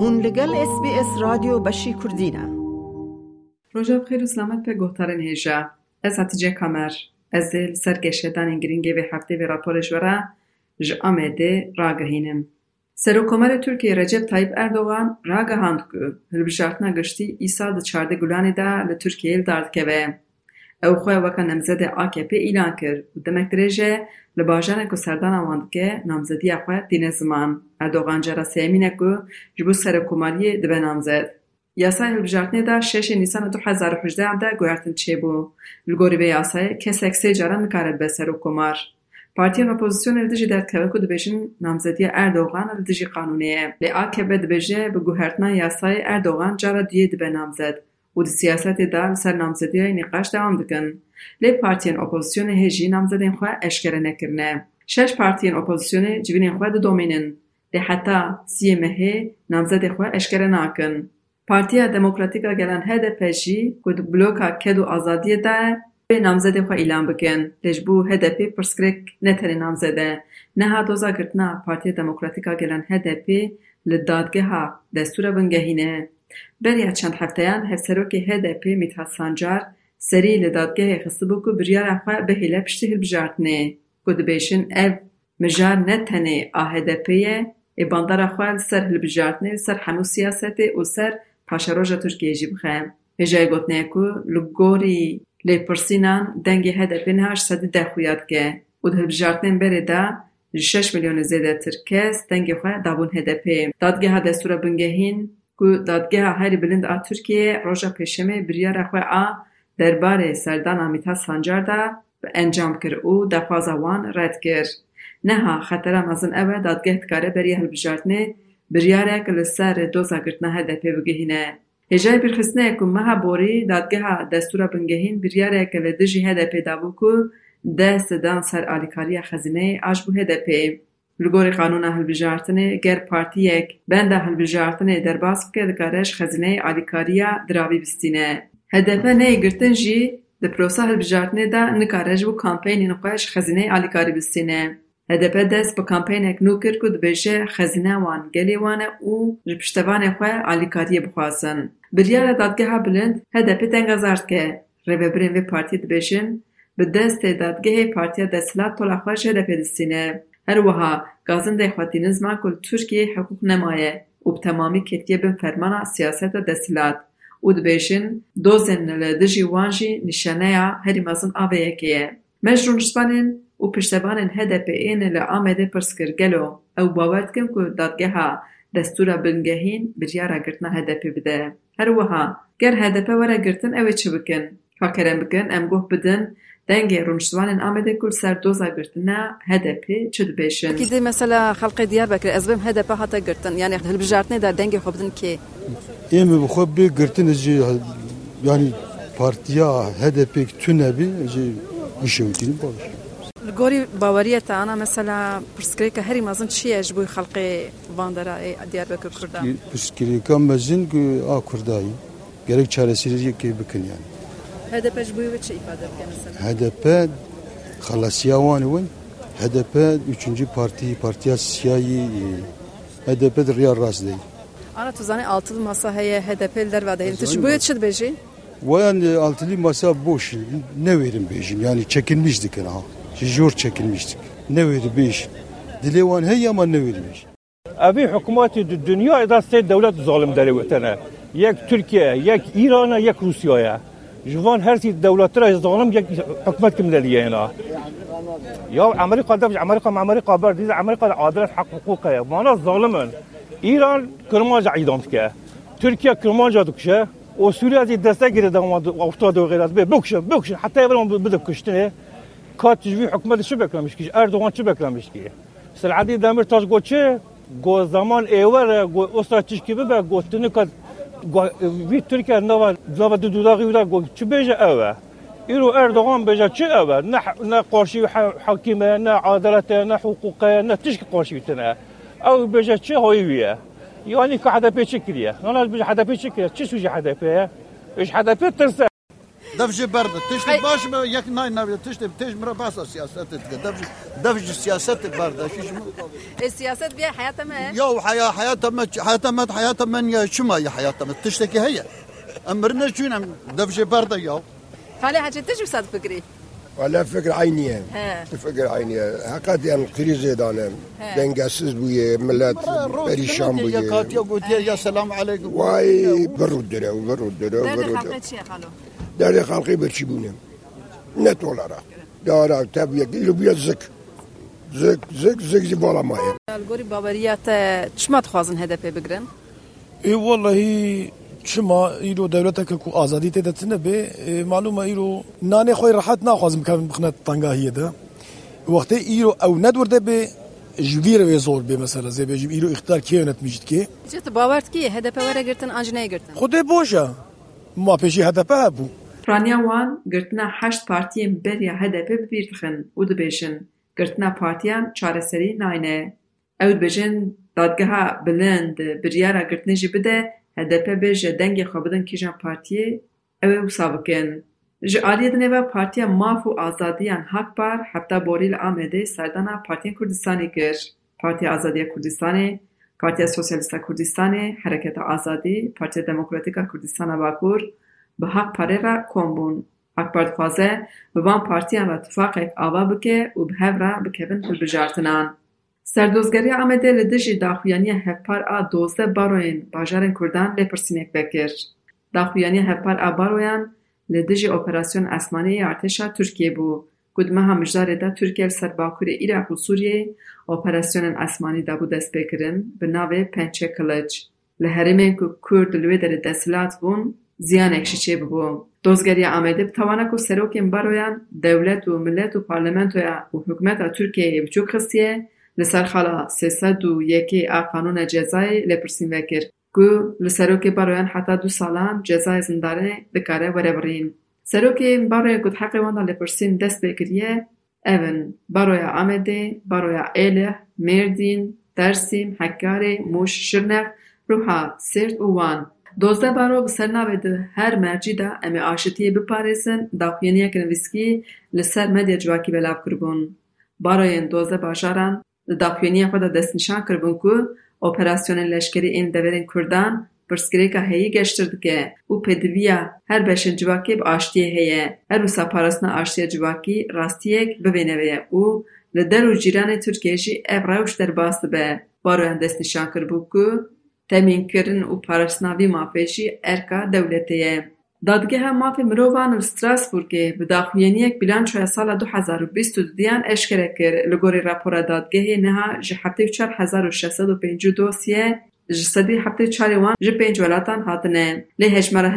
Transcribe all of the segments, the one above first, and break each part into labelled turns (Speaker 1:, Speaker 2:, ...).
Speaker 1: هون لگل اس بی اس رادیو بشی کردینه
Speaker 2: روژا بخیر و سلامت به گوهتارن هیجا از هتیجه کامر از دل سرگشتدان گرینگی به هفته به راپورش ورا ج آمده راگهینم سروکومر ترکیه رجب طایب اردوغان راگهاند که هلبجارتنا گشتی ایسا ده چارده گلانی دا لترکیه دارد که او خو وکه نمزده AKP اعلان کړ او د مکتریجه له باجانه کو سردان اوند کې نمزدی خپل دین زمان اردوغان جره سیمینه کو جبو سره کوماری د بنامزد یاسای هلبجارت دا 6 نیسان 2018 انده ګورتن چې بو لګوري به یاسای کې سکسه جره نکار به سره کومار پارتی ان اپوزیسیون ال دجی دات کوي کو نامزدی اردوغان ال دجی قانوني له AKP د بجې به ګورتنه یاسای اردوغان جره دی د بنامزد و در سیاست دار سر نامزدی این قشت دوام دکن. لی پارتی اپوزیسیون هیجی نامزدین خواه اشکره نکرنه. شش پارتی اپوزیسیون جوین این خواه دو دومینن. ده حتا سی مهی نامزدی خواه اشکره ناکن. پارتی ها دموکراتیکا گلن هی ده پیشی که بلوکا کدو ازادی ده به نامزدی خواه ایلان بکن. لی جبو هی ده پی پرسکرک نتری نامزده. نها دوزا گرتنا پارتی دموکراتیکا گلن هی ده پی لدادگه ها دستور بنگهینه. بریا چند هفته یان هفسروکی HDP میت هستانجار سری لدادگه خصبو که بریار اخوه به هیله پشتی هل بجارتنه کد بیشن او مجار نتنه آهدپ یه ای باندار اخوه سر هل بجارتنه سر حنو سیاسته و سر پاشروژا ترکیه جیب خیم هجای گوتنه که لگوری لپرسینان دنگی HDP نهاش سدی دخویات که و ده بجارتنه بری ده 6 میلیون زیده ترکیز دنگی خواه دابون HDP دادگه ها دستور بنگهین دادگاه هر بلند آ ترکیه روز پیشمه بریا رخ به آ درباره سردار امیتاس انجام کرد او دفازوان رد کرد نه خطر مزن اول دادگاه کار بریا هل بچرت نه بریا رخ سر دو نه دپ بگه نه هجای برخس نه کم مه بوری دادگاه دستور بگه نه بریا رخ ل دژی هدپ دبوق دست دان سر آلیکاری خزینه آش به هدپ لگوری قانون اهل بجارتنه گر پارتی یک بند اهل بجارتنه در باسک که دکارش خزینه عدیکاریا دراوی بستینه. هدفه نه گرتن جی در پروسا اهل بجارتنه دا نکارش و کامپین نقاش خزینه عدیکاری بستینه. هدف دست با کمپین اک نو کرد که دبیشه خزینه وان گلی وانه او جبشتوان اخوه آلی کاریه بخواسن. بریاره دادگه ها بلند هدفی تنگه زارد که روی برین پارتی دبیشن به دست دادگه ها پارتی دستلات تول شده پیدستینه. هر وها گازن ده خاطی نزما کل ترکی حقوق نمایه و تمامی کتیه به فرمان سیاست و دسلات و ده بیشن دو زنن نشانه یا هری مزن آوه یکیه مجرون شبانین و پشتبانین هده پی اینه لعامه پرسکر گلو او باورد کن که دادگه ها دستورا بنگهین بریارا گرتنا هده پی بده هر وها گر هده پی وره گرتن اوه چه بکن؟ فاکرم بکن ام گوه بدن دنگ رونشوان آمده کل سر دو زایبرت نه هدفی چند بیشتر. کدی
Speaker 3: مثلا خلق دیار بکر از بیم هدف حتا گرتن یعنی اگر هلب در نیست دنگ خوب دن که.
Speaker 4: ایم به بی گرتن از چی یعنی پارتیا هدفی تو نبی از چی میشه و چی
Speaker 3: باوریت آنها مثلا پرسکری که هری مازن چی اج بی خلق وان در دیار بکر کرد.
Speaker 4: پرسکری کم مازن که آکردایی گرک چاره سریجی که بکن یعنی.
Speaker 3: HDP ji bu çi ifade eder mesela?
Speaker 4: HDP halasiyawan win HDP 3. parti partiya siyayi HDP de riyar rast değil.
Speaker 3: Ana tuzanı altılı masa heye HDP'liler var değil. Tuşu bu çi?
Speaker 4: Vayan altılı masa boş. Ne verin bejim? Yani çekilmiştik ha. Jor çekilmiştik. Ne verin bejim? Dilevan heye ama ne verilmiş?
Speaker 5: Abi hükümeti dünya da devlet zalim deli vatana. Yek Türkiye, yek İran'a, yek Rusya'ya. جوان هرسي الدولات راه ظالم حكمت كملاليه هنا يا امريكا دبج امريكا مع امريكا برد امريكا عادله حق حقوقها مانا ظالما ايران كرماج عيدان تكا تركيا كرماج دكشه وسوريا دي دستا غير اوفتا دو غيرات بكش بكش حتى يبرم بدك كشتني كات تجوي حكومه شو بكرمش كي اردوغان شو بكرمش كي سلعدي دمر تاج جوتشي جو زمان ايوه جو اسرا تشكي ببا جو تنكت وی تركيا نوا لوا دو دوداغی ودا چی بیجه اوه إيرو أردوغان بجا تشي أبا نا قرشي حكيمة نا عدالة نا حقوقية نا تشكي قرشي تنا أو بيجا تشي هوية يعني كحدا بيشكلية أنا بيجا حدا بيشكلية تشي سوجي حدا بيه إيش حدا بيه ترسى
Speaker 6: دفجي برد تشتي باش ما ياك ناي ناي تشتي تيج مرا باس سياسات دفجي دفجي السياسات برد شو اسمه
Speaker 3: السياسات بيا حياتها ما
Speaker 6: يا حياة حياتها ما حياتها ما حياتها من شما يا حياتها ما تشتي هي امرنا شو نعم دفجي برد يا
Speaker 3: فعلي حاجة تجي بصاد فكري
Speaker 7: ولا فكر عيني
Speaker 3: ها
Speaker 7: فكر عينية هكذا يعني القريزة دانا دنجاسز بوية ملات بريشان بوية
Speaker 6: يا سلام عليكم واي برود
Speaker 7: الدرا برود الدرا برود
Speaker 3: الدرا
Speaker 7: خلقي برشبونا نت ولا را دارا تابيا كيلو بيا زك زك زك زك زبالا ماي
Speaker 3: الگوری باوریات چما تخوازن هدف بگرن؟
Speaker 8: ای والله چما ایرو دولتك کو دتنه به ای معلومه ایرو نانه خوی راحت ناخوازم که بخنت طنگاهیه ده. وقتی ایرو او ندور ده به جویر و زور به مثلا زي بيجي ایرو اختار کیونت میجد که؟
Speaker 3: جت باورت کی؟ هدف وره گرتن آنجنه گرتن.
Speaker 8: خود بوشا ما پیشی هدف
Speaker 2: پرانیا وان گرتنا هشت پارتی بریا هدپ بیرخن او دبیشن گرتنا پارتیان چاره سری ناینه او دبیشن دادگه ها بلند بریارا گرتنی جی بده هدپ بیش دنگی خوابدن کیجان پارتی او او سابقین جی آلی دنیو پارتیا ماف و آزادیان حق بار حبتا بوریل آمده سردانا پارتیان کردستانی گر پارتی آزادی کردستانی پارتیا سوسیالیستا کردستانی حرکت آزادی پارتیا دموکراتیکا کردستانا باکور به حق پره را اکبر بون. اکبرد خوازه به وان پارتیان و تفاقیت آوا بکه و به هف را بکبن پر بجارتنان. سردوزگری آمده لده جی داخویانی هف آ دوزه باروین باجارن کردان لپرسینک بکر. داخویانی هف پر آ باروین لدجی جی اوپراسیون اسمانی ارتشا ترکیه بو. کد مه همجداره دا ترکیه لسر باکوری ایراق و سوریه اوپراسیون اسمانی دا بودس بکرن به ناوه پنچه کلج. لحرمه که کورد لوی در دسلات بون زیان اکشی چی ببو؟ دوزگری آمده بطوانا که سروکیم برویان دولت و ملت و پارلمنت و حکومت ترکیه بچوک خستیه لسر خالا سیسد و یکی قانون جزای لپرسیم بکر که لسروکی برویان حتا دو سالان جزای زنداره دکاره وره برین. سروکیم برویان کد حقی واندار لپرسیم دست بکریه. اون برویان آمده برویان ایله میردین ترسیم حکاره موش شرنق روحا سرد وان. Baroya Êlih, Mêrdîn, Dersîm, Hekarê, Mûş, Şirnex, Ruha, Sêrt û Wan. Dozde baro bi ser navê di her mercî de em ê aşitiyê biparêzin daxuyaniyekên nivîskî li ser medya civakî belav kiribûn. Baroyên dozde bajaran li daxuyaniya xwe de destnîşan kiribûn ku operasyonên leşkerî ên deverên Kurdan pirsgirêka heyî geştir dike û pêdiviya her beşên civakê bi aştiyê heye. Her wisa parastina aştiya civakî rastiyek bibêne vê û li der û cîranê Tirkiye jî ev rewş derbas dibe. Baroyan destnîşan kiribû ku تمین کرن و پرسناوی مافیشی ارکا دولتی ایم. دادگه هم مافی مروان و ستراس بورگه بداخوینی اک سال دو حزار و بیست و دیان اشکره کر لگوری راپورا دادگه نه جی حبتی و چار حزار و شیست و پینج و دوسیه جی جی پینج و لاتان حادنه. لی هشمارا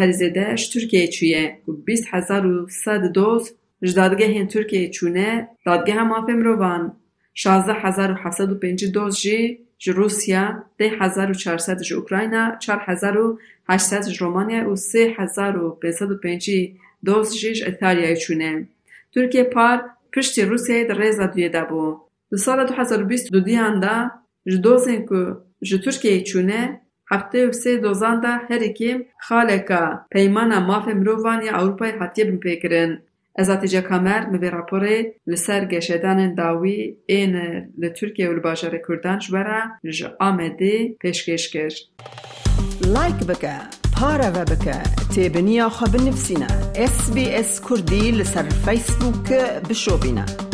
Speaker 2: ترکیه چیه؟ و بیست حزار و سد دوس دادگه ترکیه چونه دادگه هم مافی مروان شازه حزار و و پینج و جی جو روسیا ده هزار و چهارصد جو اوکراینا چهار هزار و هشتصد جو رومانیا و سه هزار و پنصد و پنجی دوست جیش ایتالیا چونه ترکیه پار پشت روسیه در ریزا دویه دابو دو سال دو هزار و بیست دو دیان دا جو دوزن که جو ترکیه چونه هفته و سه دوزان دا هر اکیم خالکا پیمانا مافه مروفان یا اوروپای حتیه بمپیکرن از اتیجا کامر می بیرا لسر گشیدان داوی این لطرکی و لباشر کردان شبرا جا آمدی پیشکش کش
Speaker 1: لایک بکا پارا و بکا تیب نیا خواب نفسینا اس بی اس کردی لسر فیسبوک بشوبینا